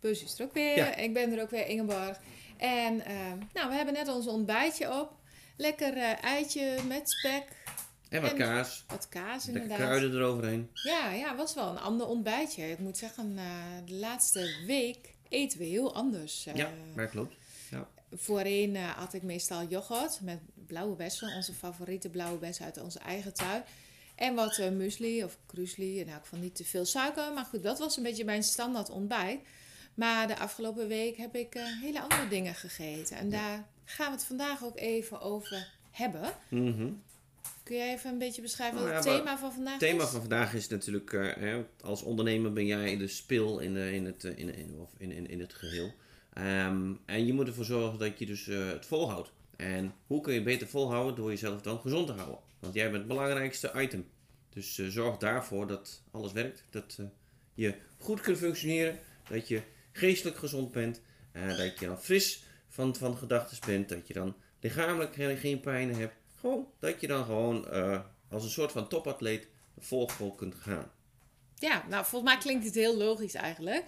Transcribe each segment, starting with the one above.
Percy is er ook weer. Ja. Ik ben er ook weer, Ingeborg. En ehm, nou, we hebben net ons ontbijtje op. Lekker eh, eitje met spek. En wat En- kaas. Wat kaas Lekker inderdaad. kruiden eroverheen. Ja, ja, was wel een ander ontbijtje. Ik moet zeggen, eh, de laatste week eten we heel anders. eh. Ja, klopt. Voorheen eh, had ik meestal yoghurt met blauwe bessen. Onze favoriete blauwe bessen uit onze eigen tuin. En wat muesli of krusli. Nou, ik vond niet te veel suiker. Maar goed, dat was een beetje mijn standaard ontbijt. Maar de afgelopen week heb ik eh, hele andere dingen gegeten. En daar gaan we het vandaag ook even over hebben. Mhm. Kun jij even een beetje beschrijven wat Nou het ja, thema van vandaag Het thema is? van vandaag is natuurlijk, eh, hè, als ondernemer ben jij de spil in, de, in, het, eh, in, in, of in, in, in het geheel. Ehm, en je moet ervoor zorgen dat je dus eh, het volhoudt. En hoe kun je beter volhouden door jezelf dan gezond te houden? Want jij bent het belangrijkste item. Dus eh, zorg daarvoor dat alles werkt. Dat eh, je goed kunt functioneren. Dat je geestelijk gezond bent. eh, dat je dan fris van, van gedachten bent. Dat je dan lichamelijk geen, pijn hebt. Gewoon dat je dan gewoon eh, als een soort van topatleet vol kunt gaan. Ja, nou volgens mij klinkt het heel logisch eigenlijk.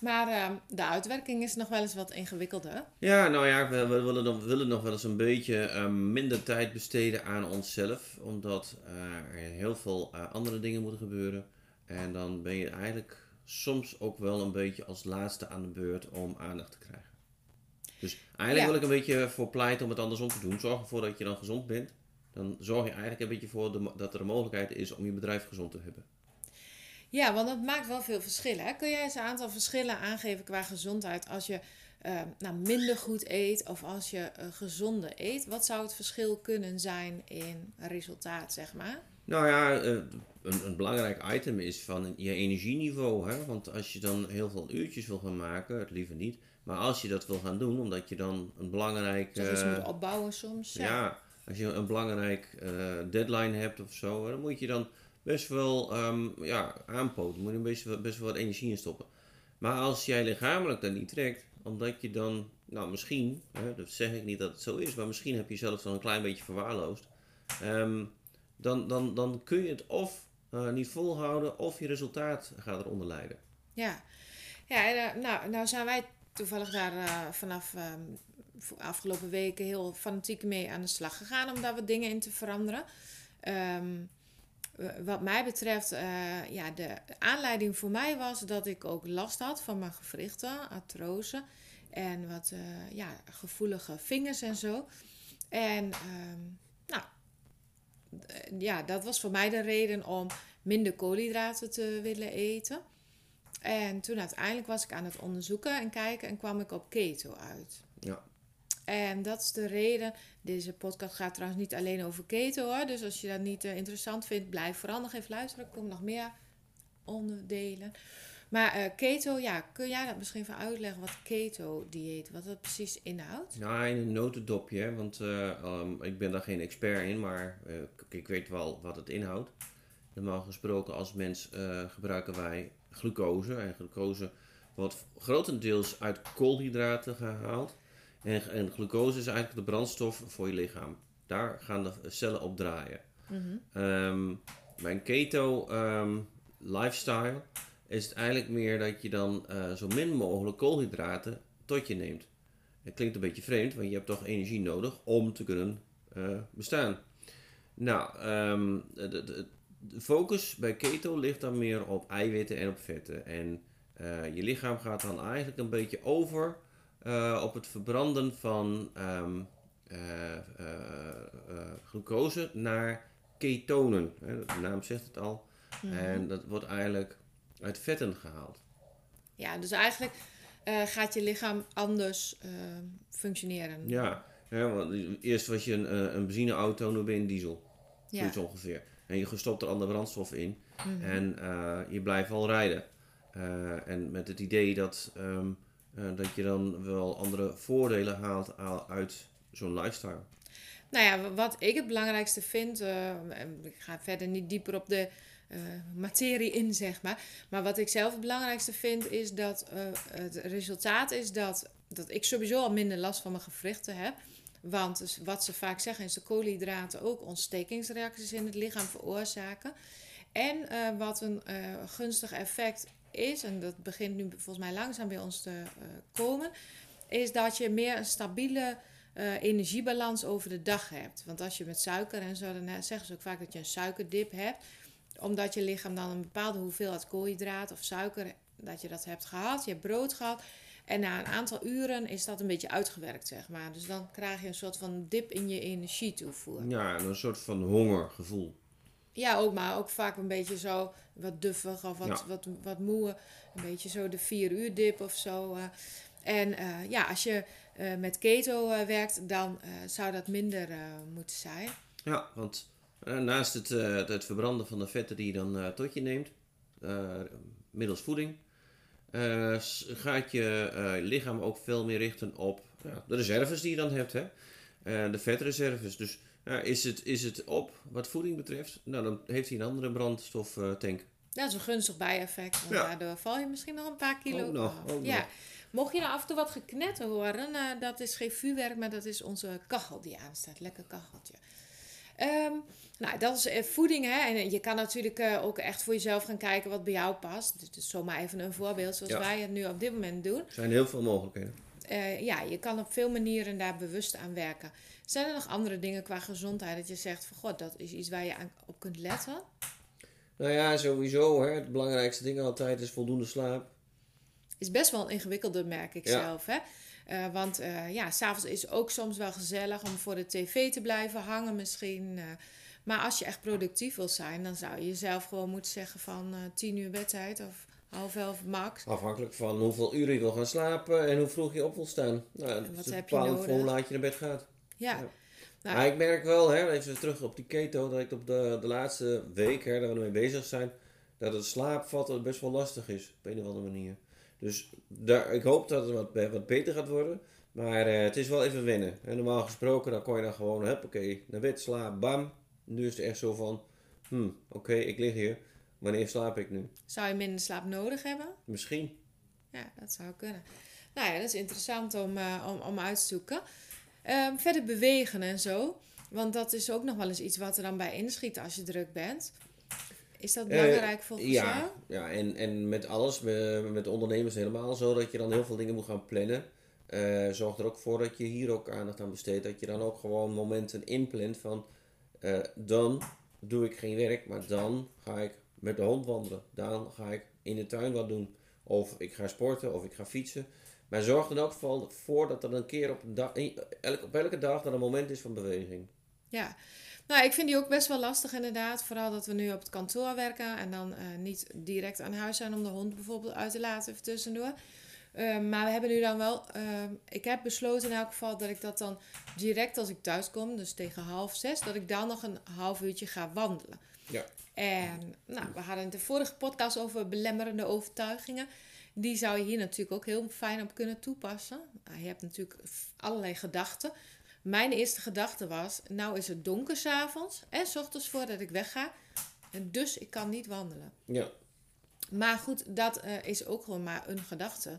Maar ehm, de uitwerking is nog wel eens wat ingewikkelder. Ja, nou ja, we, we willen, nog, willen nog wel eens een beetje eh, minder tijd besteden aan onszelf. Omdat eh, er heel veel andere dingen moeten gebeuren. En dan ben je eigenlijk soms ook wel een beetje als laatste aan de beurt om aandacht te krijgen. Dus eigenlijk Ja. wil ik een beetje voor pleiten om het andersom te doen. Zorg ervoor dat je dan gezond bent. Dan zorg je eigenlijk een beetje voor de, dat er een mogelijkheid is om je bedrijf gezond te hebben. Ja, want dat maakt wel veel verschillen. Hè? Kun jij eens een aantal verschillen aangeven qua gezondheid als je ehm, nou, minder goed eet of als je eh, gezonder eet? Wat zou het verschil kunnen zijn in resultaat, zeg maar? Nou ja, eh, een, een belangrijk item is van je energieniveau. Hè? Want als je dan heel veel uurtjes wil gaan maken, het liever niet. Maar als je dat wil gaan doen, omdat je dan een belangrijk... Eens eh, moet opbouwen soms. Ja. ja, als je een belangrijk eh, deadline hebt of zo, dan moet je dan best wel ehm, ja, aanpoten. Moet je best wel, best wel wat energie in stoppen. Maar als jij lichamelijk dat niet trekt, omdat je dan, nou misschien, hè, dat zeg ik niet dat het zo is, maar misschien heb je jezelf dan een klein beetje verwaarloosd. ehm, dan, dan, dan kun je het of eh, niet volhouden, of je resultaat gaat eronder lijden. Ja, ja en, eh, nou, nou zijn wij toevallig daar eh, vanaf ehm, afgelopen weken heel fanatiek mee aan de slag gegaan om daar wat dingen in te veranderen. W- wat mij betreft, eh, ja, de aanleiding voor mij was dat ik ook last had van mijn gewrichten, artrose en wat eh, ja, gevoelige vingers en zo. En ehm, nou, eh, ja, dat was voor mij de reden om minder koolhydraten te willen eten. En toen uiteindelijk was ik aan het onderzoeken en kijken en kwam ik op keto uit. Ja. En dat is de reden. Deze podcast gaat trouwens niet alleen over keto hoor. Dus als je dat niet eh, interessant vindt, blijf vooral nog even luisteren. Er komen nog meer onderdelen. Maar eh, keto, ja, kun jij dat misschien even uitleggen wat keto-dieet, wat dat precies inhoudt? Nou, in een notendopje, want eh, ehm, ik ben daar geen expert in, maar ik- weet wel wat het inhoudt. Normaal gesproken als mens gebruiken wij glucose. En glucose wordt grotendeels uit koolhydraten gehaald. En, en glucose is eigenlijk de brandstof voor je lichaam. Daar gaan de cellen op draaien. Ehm, bij een keto ehm, lifestyle is het eigenlijk meer dat je dan eh, zo min mogelijk koolhydraten tot je neemt. Het klinkt een beetje vreemd, want je hebt toch energie nodig om te kunnen eh, bestaan. Nou, ehm, de, de, de focus bij keto ligt dan meer op eiwitten en op vetten. En eh, je lichaam gaat dan eigenlijk een beetje over eh, op het verbranden van ehm, eh, eh, glucose naar ketonen. Hè, de naam zegt het al. Mhm. En dat wordt eigenlijk uit vetten gehaald. Ja, dus eigenlijk gaat je lichaam anders eh, functioneren. Ja, ja want eerst was je een, een benzineauto, nu ben je een diesel. Ja. Zoiets ongeveer. En je stopt er andere brandstof in. Mhm. En je blijft wel rijden. En met het idee dat, ehm, eh, dat je dan wel andere voordelen haalt uit zo'n lifestyle. Nou ja, wat ik het belangrijkste vind, eh, ik ga verder niet dieper op de eh, materie in, zeg maar. Maar wat ik zelf het belangrijkste vind, is dat eh, het resultaat is dat, dat ik sowieso al minder last van mijn gewrichten heb. Want dus wat ze vaak zeggen is de koolhydraten ook ontstekingsreacties in het lichaam veroorzaken. En eh, wat een eh, gunstig effect is, en dat begint nu volgens mij langzaam bij ons te eh, komen, is dat je meer een stabiele eh, energiebalans over de dag hebt. Want als je met suiker en zo, dan zeggen ze ook vaak dat je een suikerdip hebt. Omdat je lichaam dan een bepaalde hoeveelheid koolhydraat of suiker, dat je dat hebt gehad. Je hebt brood gehad. En na een aantal uren is dat een beetje uitgewerkt, zeg maar. Dus dan krijg je een soort van dip in je energietoevoer. Ja, en een soort van hongergevoel. Ja, ook, maar ook vaak een beetje zo wat duffig of wat, Ja. wat, wat moe. Een beetje zo de vier uur dip of zo. eh. En eh, ja, als je eh, met keto werkt, dan zou dat minder moeten zijn. Ja, want naast het, het verbranden van de vetten die je dan tot je neemt, middels voeding, gaat je lichaam ook veel meer richten op de reserves die je dan hebt, hè? De vetreserves. Dus ja, is, het, is het op wat voeding betreft, nou dan heeft hij een andere brandstoftank. Dat is een gunstig bijeffect, want Ja. daardoor val je misschien nog een paar kilo Ook nog, ook ja. nog. Mocht je nou af en toe wat geknetter horen, eh, dat is geen vuurwerk, maar dat is onze kachel die aanstaat. Lekker kacheltje. Ehm, nou, dat is eh, voeding, hè. En je kan natuurlijk eh, ook echt voor jezelf gaan kijken wat bij jou past. Dit is zomaar even een voorbeeld zoals Ja. wij het nu op dit moment doen. Er zijn heel veel mogelijkheden. Eh, ja, je kan op veel manieren daar bewust aan werken. Zijn er nog andere dingen qua gezondheid dat je zegt van god, dat is iets waar je aan, op kunt letten? Nou ja, sowieso, hè, het belangrijkste ding altijd is voldoende slaap. Is best wel een ingewikkelde, merk ik Ja. zelf. Hè? Eh, want eh ja, s'avonds is ook soms wel gezellig om voor de tv te blijven hangen misschien. maar als je echt productief wil zijn, dan zou je jezelf gewoon moeten zeggen van 10 uur bedtijd of half elf max. Afhankelijk van hoeveel uren je wil gaan slapen en hoe vroeg je op wil staan. Nou, dat wat is heb je voor hoe nodig? laat je naar bed gaat. Ja, Ja. Nou. Maar ik merk wel, hè, even terug op die keto, dat ik op de, de laatste week, hè, dat we ermee bezig zijn, dat het slaapvatten best wel lastig is, op een of andere manier. Dus daar, ik hoop dat het wat, be- wat beter gaat worden, maar eh, het is wel even wennen. En normaal gesproken, dan kon je dan gewoon, oké, naar bed, slaap, bam. Nu is het echt zo van, hm, oké, ik lig hier, wanneer slaap ik nu? zou je minder slaap nodig hebben? Misschien. Ja, dat zou kunnen. Nou ja, dat is interessant om, eh, om, om uit te zoeken. Ehm, verder bewegen en zo. Want dat is ook nog wel eens iets wat er dan bij inschiet als je druk bent. Is dat Eh, belangrijk volgens jou? Ja, ja en, en met alles, met, met de ondernemers helemaal zo, dat je dan heel veel dingen moet gaan plannen. Eh, zorg er ook voor dat je hier ook aandacht aan besteedt. Dat je dan ook gewoon momenten inplant van, dan doe ik geen werk, maar dan ga ik met de hond wandelen. Dan ga ik in de tuin wat doen. Of ik ga sporten, of ik ga fietsen. Maar zorg er ook voor- voor dat er een keer op, een elke dag dat een moment is van beweging. Ja. Nou, ik vind die ook best wel lastig inderdaad. Vooral dat we nu op het kantoor werken en dan eh, niet direct aan huis zijn om de hond bijvoorbeeld uit te laten even tussendoor. Eh, maar we hebben nu dan wel, eh, ik heb besloten in elk geval dat ik dat dan direct als ik thuis kom, dus tegen half zes, dat ik dan nog een half uurtje ga wandelen. Ja. En nou, we hadden de vorige podcast over belemmerende overtuigingen. Die zou je hier natuurlijk ook heel fijn op kunnen toepassen. Nou, je hebt natuurlijk allerlei gedachten. Mijn eerste gedachte was, nou is het donker s'avonds en s ochtends voordat ik wegga. En dus ik kan niet wandelen. Ja, Maar goed, dat eh, is ook gewoon maar een gedachte.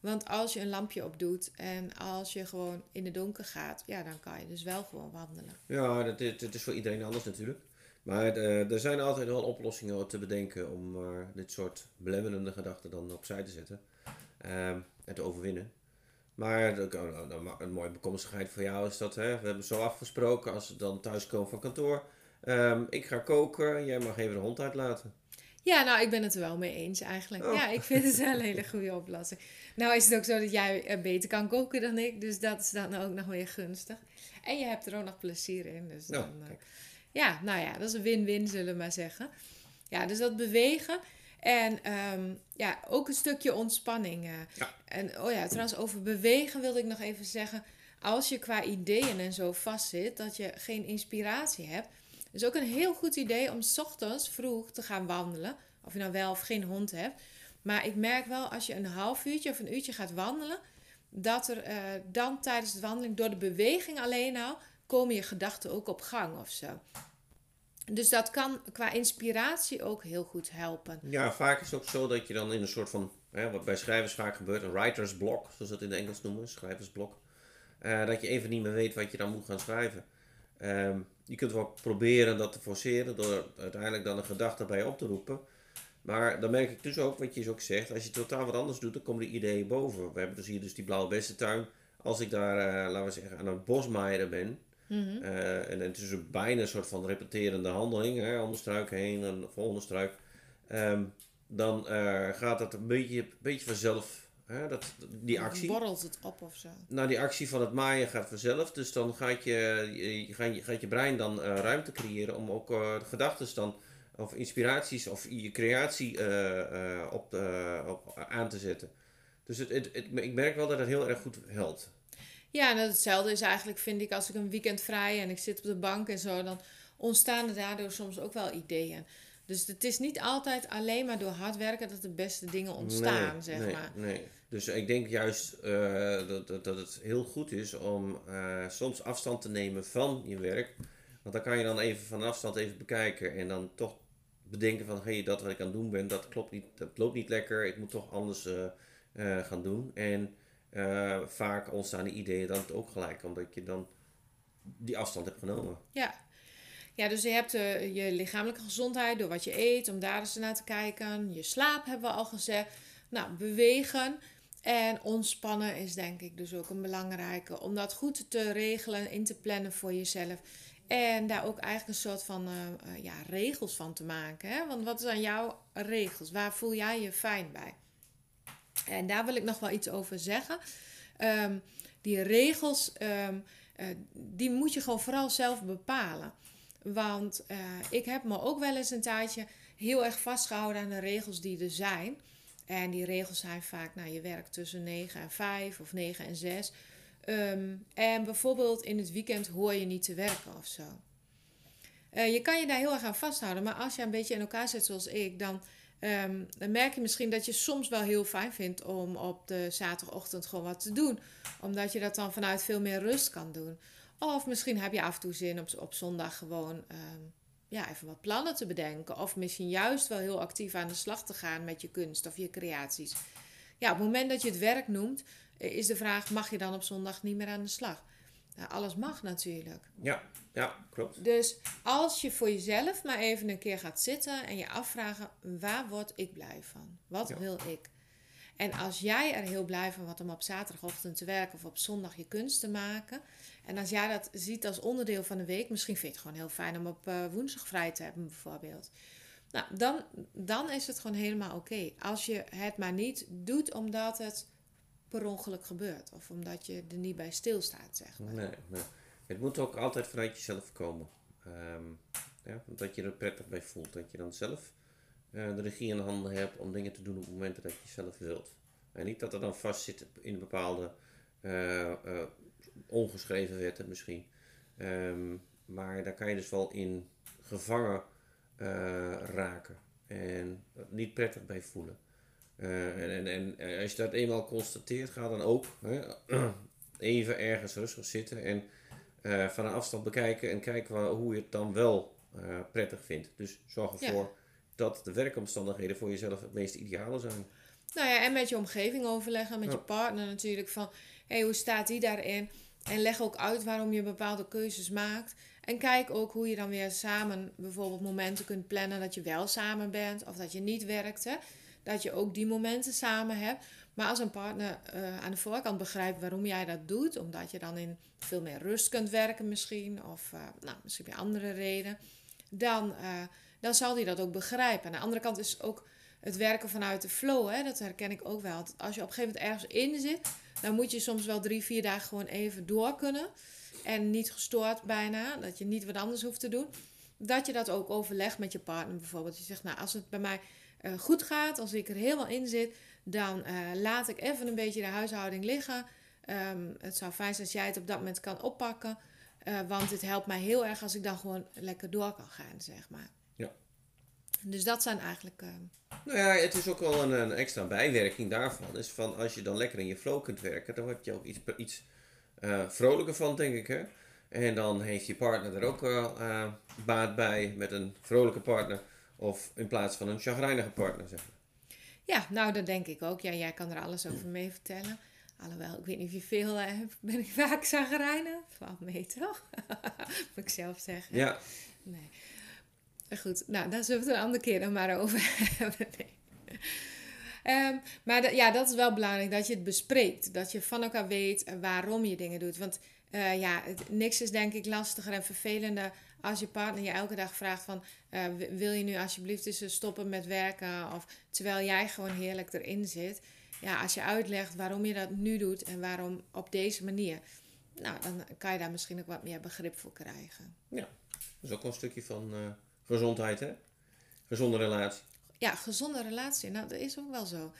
Want als je een lampje opdoet en als je gewoon in het donker gaat, ja, dan kan je dus wel gewoon wandelen. Ja, dat is voor iedereen anders natuurlijk. Maar eh, er zijn altijd wel oplossingen te bedenken om eh, dit soort belemmerende gedachten dan opzij te zetten ehm, en te overwinnen. Maar nou, nou, een mooie bekomstigheid voor jou is dat, hè, we hebben zo afgesproken als we dan thuis komen van kantoor. ehm, ik ga koken, jij mag even de hond uitlaten. Ja, nou, ik ben het er wel mee eens eigenlijk. Oh. Ja, ik vind het wel een hele goede oplossing. Nou is het ook zo dat jij eh, beter kan koken dan ik, dus dat is dan ook nog weer gunstig. En je hebt er ook nog plezier in, dus Nou, dan, kijk. Ja, nou ja, dat is een win-win, zullen we maar zeggen. Ja, dus dat bewegen en ehm, ja, ook een stukje ontspanning. eh. Ja. En oh ja, trouwens, over bewegen wilde ik nog even zeggen. Als je qua ideeën en zo vastzit, dat je geen inspiratie hebt, is ook een heel goed idee om 's ochtends vroeg te gaan wandelen. Of je nou wel of geen hond hebt. Maar ik merk wel als je een half uurtje of een uurtje gaat wandelen, dat er eh, dan tijdens de wandeling door de beweging alleen al komen je gedachten ook op gang of zo. Dus dat kan qua inspiratie ook heel goed helpen. Ja, vaak is het ook zo dat je dan in een soort van, hè, wat bij schrijvers vaak gebeurt, een writer's block, zoals dat in het Engels noemen, schrijversblok. Eh, dat je even niet meer weet wat je dan moet gaan schrijven. Ehm, je kunt wel proberen dat te forceren door uiteindelijk dan een gedachte bij op te roepen. Maar dan merk ik dus ook, wat je dus ook zegt, als je totaal wat anders doet, dan komen de ideeën boven. We hebben dus hier dus die blauwe bessentuin. Als ik daar, eh, laten we zeggen, aan het bosmaaien ben, Mhm. eh, en het is ook bijna een soort van repeterende handeling, hè, om de struik heen en de volgende struik. Ehm, dan eh, gaat dat een beetje, beetje vanzelf, hè, dat, die actie. Borrelt het op of zo. Nou, die actie van het maaien gaat vanzelf. Dus dan gaat je, je, gaat je, gaat je brein dan eh, ruimte creëren om ook gedachten dan, of inspiraties of je creatie op, op aan te zetten. Dus het, het, het- ik merk wel dat het heel erg goed helpt. Ja, en hetzelfde is eigenlijk, vind ik, als ik een weekend vrij en ik zit op de bank en zo, dan ontstaan er daardoor soms ook wel ideeën. Dus het is niet altijd alleen maar door hard werken dat de beste dingen ontstaan, nee, zeg nee, maar. Nee. Dus ik denk juist eh, dat, dat, dat het heel goed is om eh, soms afstand te nemen van je werk. Want dan kan je dan even van afstand even bekijken en dan toch bedenken van hé, hey, dat wat ik aan het doen ben, dat klopt niet, dat loopt niet lekker. Ik moet toch anders eh, gaan doen. En eh, vaak ontstaan die ideeën dan ook gelijk, omdat je dan die afstand hebt genomen. Ja. Ja, dus je hebt eh, je lichamelijke gezondheid door wat je eet, om daar eens naar te kijken. Je slaap hebben we al gezegd. Nou, bewegen en ontspannen is denk ik dus ook een belangrijke. Om dat goed te regelen, in te plannen voor jezelf. En daar ook eigenlijk een soort van eh, ja, regels van te maken. Hè? Want wat zijn jouw regels? Waar voel jij je fijn bij? En daar wil ik nog wel iets over zeggen. Ehm, die regels, ehm, eh, die moet je gewoon vooral zelf bepalen. Want eh, ik heb me ook wel eens een tijdje heel erg vastgehouden aan de regels die er zijn. En die regels zijn vaak, nou, je werkt tussen 9 en 5 of 9 en 6. Ehm, en bijvoorbeeld in het weekend hoor je niet te werken of zo. Eh, je kan je daar heel erg aan vasthouden, maar als je een beetje in elkaar zit zoals ik, dan, ehm, dan merk je misschien dat je soms wel heel fijn vindt om op de zaterdagochtend gewoon wat te doen. Omdat je dat dan vanuit veel meer rust kan doen. Of misschien heb je af en toe zin op, op zondag gewoon ehm, ja, even wat plannen te bedenken. Of misschien juist wel heel actief aan de slag te gaan met je kunst of je creaties. Ja, op het moment dat je het werk noemt, is de vraag: mag je dan op zondag niet meer aan de slag? Nou, alles mag natuurlijk. Ja, ja, klopt. Dus als je voor jezelf maar even een keer gaat zitten en je afvragen: waar word ik blij van? Wat Ja. wil ik? En als jij er heel blij van wordt om op zaterdagochtend te werken of op zondag je kunst te maken. En als jij dat ziet als onderdeel van de week, misschien vind je het gewoon heel fijn om op eh, woensdag vrij te hebben, bijvoorbeeld. Nou, dan, dan is het gewoon helemaal oké. Als je het maar niet doet omdat het per ongeluk gebeurt. Of omdat je er niet bij stilstaat, zeg maar. Nee, nee. Het moet ook altijd vanuit jezelf komen. Ehm, ja, dat je er prettig bij voelt. Dat je dan zelf eh, de regie in handen hebt om dingen te doen op momenten dat je zelf wilt. En niet dat er dan vast zit in bepaalde eh, eh, ongeschreven wetten misschien. Ehm, maar daar kan je dus wel in gevangen raken. En niet prettig bij voelen. Eh, en, en, en als je dat eenmaal constateert, ga dan ook hè, even ergens rustig zitten en eh, van een afstand bekijken en kijken hoe je het dan wel eh, prettig vindt. Dus zorg Ja. ervoor dat de werkomstandigheden voor jezelf het meest ideale zijn. Nou ja, en met je omgeving overleggen, met Ja. je partner natuurlijk. Van, hé, hey, hoe staat die daarin? En leg ook uit waarom je bepaalde keuzes maakt. En kijk ook hoe je dan weer samen bijvoorbeeld momenten kunt plannen dat je wel samen bent of dat je niet werkt. Hè? Dat je ook die momenten samen hebt. Maar als een partner eh, aan de voorkant begrijpt waarom jij dat doet, omdat je dan in veel meer rust kunt werken misschien, of eh, nou, misschien bij andere reden, dan eh, dan zal hij dat ook begrijpen. Aan de andere kant is ook het werken vanuit de flow, hè, dat herken ik ook wel. Als je op een gegeven moment ergens in zit, dan moet je soms wel drie, vier dagen gewoon even door kunnen. En niet gestoord bijna, dat je niet wat anders hoeft te doen. Dat je dat ook overlegt met je partner bijvoorbeeld. Je zegt, nou, als het bij mij uh, goed gaat, als ik er helemaal in zit, dan uh, laat ik even een beetje de huishouding liggen. Um, het zou fijn zijn als jij het op dat moment kan oppakken. Uh, want het helpt mij heel erg als ik dan gewoon lekker door kan gaan, zeg maar. Ja. Dus dat zijn eigenlijk. Uh... Nou ja, het is ook wel een, een, extra bijwerking daarvan. Is van als je dan lekker in je flow kunt werken, dan word je ook iets, iets uh, vrolijker van, denk ik. Hè? En dan heeft je partner er ook baat bij met een vrolijke partner. Of in plaats van een chagrijnige partner, zeg maar. Ja, nou dat denk ik ook. Ja, jij kan er alles over mee vertellen. Alhoewel, ik weet niet of je veel hebt. Ben ik vaak zagrijnen? Valt mee toch? Moet ik zelf zeggen. Ja. Nee. Goed, nou, daar zullen we het een andere keer dan maar over hebben. Nee. Um, maar ja, dat is wel belangrijk dat je het bespreekt. Dat je van elkaar weet waarom je dingen doet. Want uh, ja, het, niks is denk ik lastiger en vervelender als je partner je elke dag vraagt van... Uh, wil je nu alsjeblieft eens stoppen met werken? Of terwijl jij gewoon heerlijk erin zit. Ja, als je uitlegt waarom je dat nu doet en waarom op deze manier... Nou, dan kan je daar misschien ook wat meer begrip voor krijgen. Ja, dat is ook wel een stukje van uh, gezondheid, hè? Gezonde relatie. Ja, gezonde relatie. Nou, dat is ook wel zo.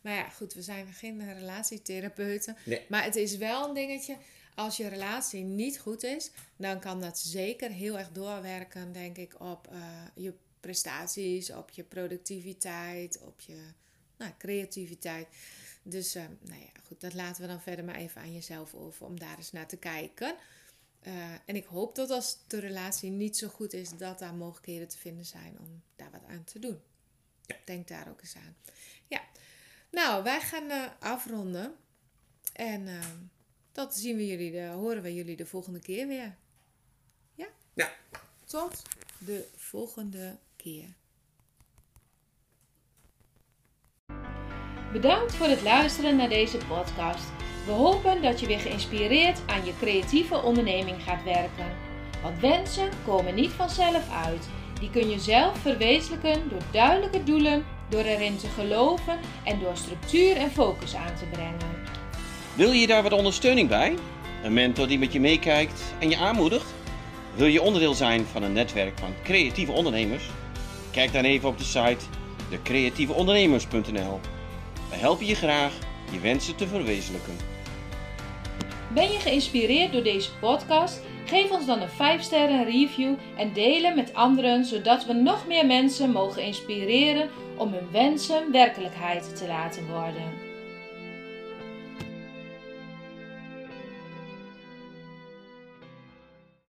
Maar ja, goed, we zijn geen relatietherapeuten. Nee. Maar het is wel een dingetje als je relatie niet goed is, dan kan dat zeker heel erg doorwerken, denk ik, op uh, je prestaties, op je productiviteit, op je nou, creativiteit. Dus uh, nou ja, goed, dat laten we dan verder maar even aan jezelf over om daar eens naar te kijken. Uh, en ik hoop dat als de relatie niet zo goed is, dat daar mogelijkheden te vinden zijn om daar wat aan te doen. Ja. Denk daar ook eens aan. Ja, nou, wij gaan afronden. En dat zien we jullie, de, horen we jullie de volgende keer weer. Ja? Ja. Tot de volgende keer. Bedankt voor het luisteren naar deze podcast. We hopen dat je weer geïnspireerd aan je creatieve onderneming gaat werken. Want wensen komen niet vanzelf uit. Die kun je zelf verwezenlijken door duidelijke doelen, door erin te geloven en door structuur en focus aan te brengen. Wil je daar wat ondersteuning bij? Een mentor die met je meekijkt en je aanmoedigt? Wil je onderdeel zijn van een netwerk van creatieve ondernemers? Kijk dan even op de site decreatieveondernemers.nl. We helpen je graag je wensen te verwezenlijken. Ben je geïnspireerd door deze podcast? Geef ons dan een 5 sterren review en delen met anderen zodat we nog meer mensen mogen inspireren om hun wensen werkelijkheid te laten worden.